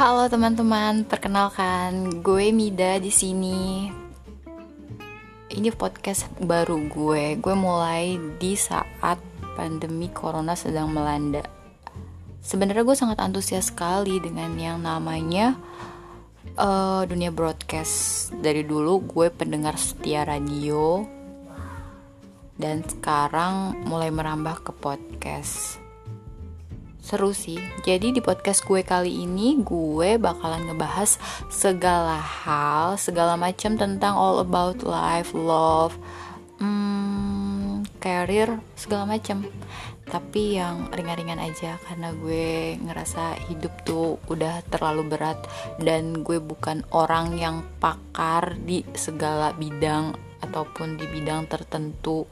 Halo teman-teman, perkenalkan gue Mida di sini. Ini podcast baru gue. Gue mulai di saat pandemi corona sedang melanda. Sebenarnya gue sangat antusias sekali dengan yang namanya uh, dunia broadcast. Dari dulu gue pendengar setia radio dan sekarang mulai merambah ke podcast seru sih. Jadi di podcast gue kali ini gue bakalan ngebahas segala hal, segala macam tentang all about life, love, hmm, career, segala macam. Tapi yang ringan-ringan aja karena gue ngerasa hidup tuh udah terlalu berat dan gue bukan orang yang pakar di segala bidang ataupun di bidang tertentu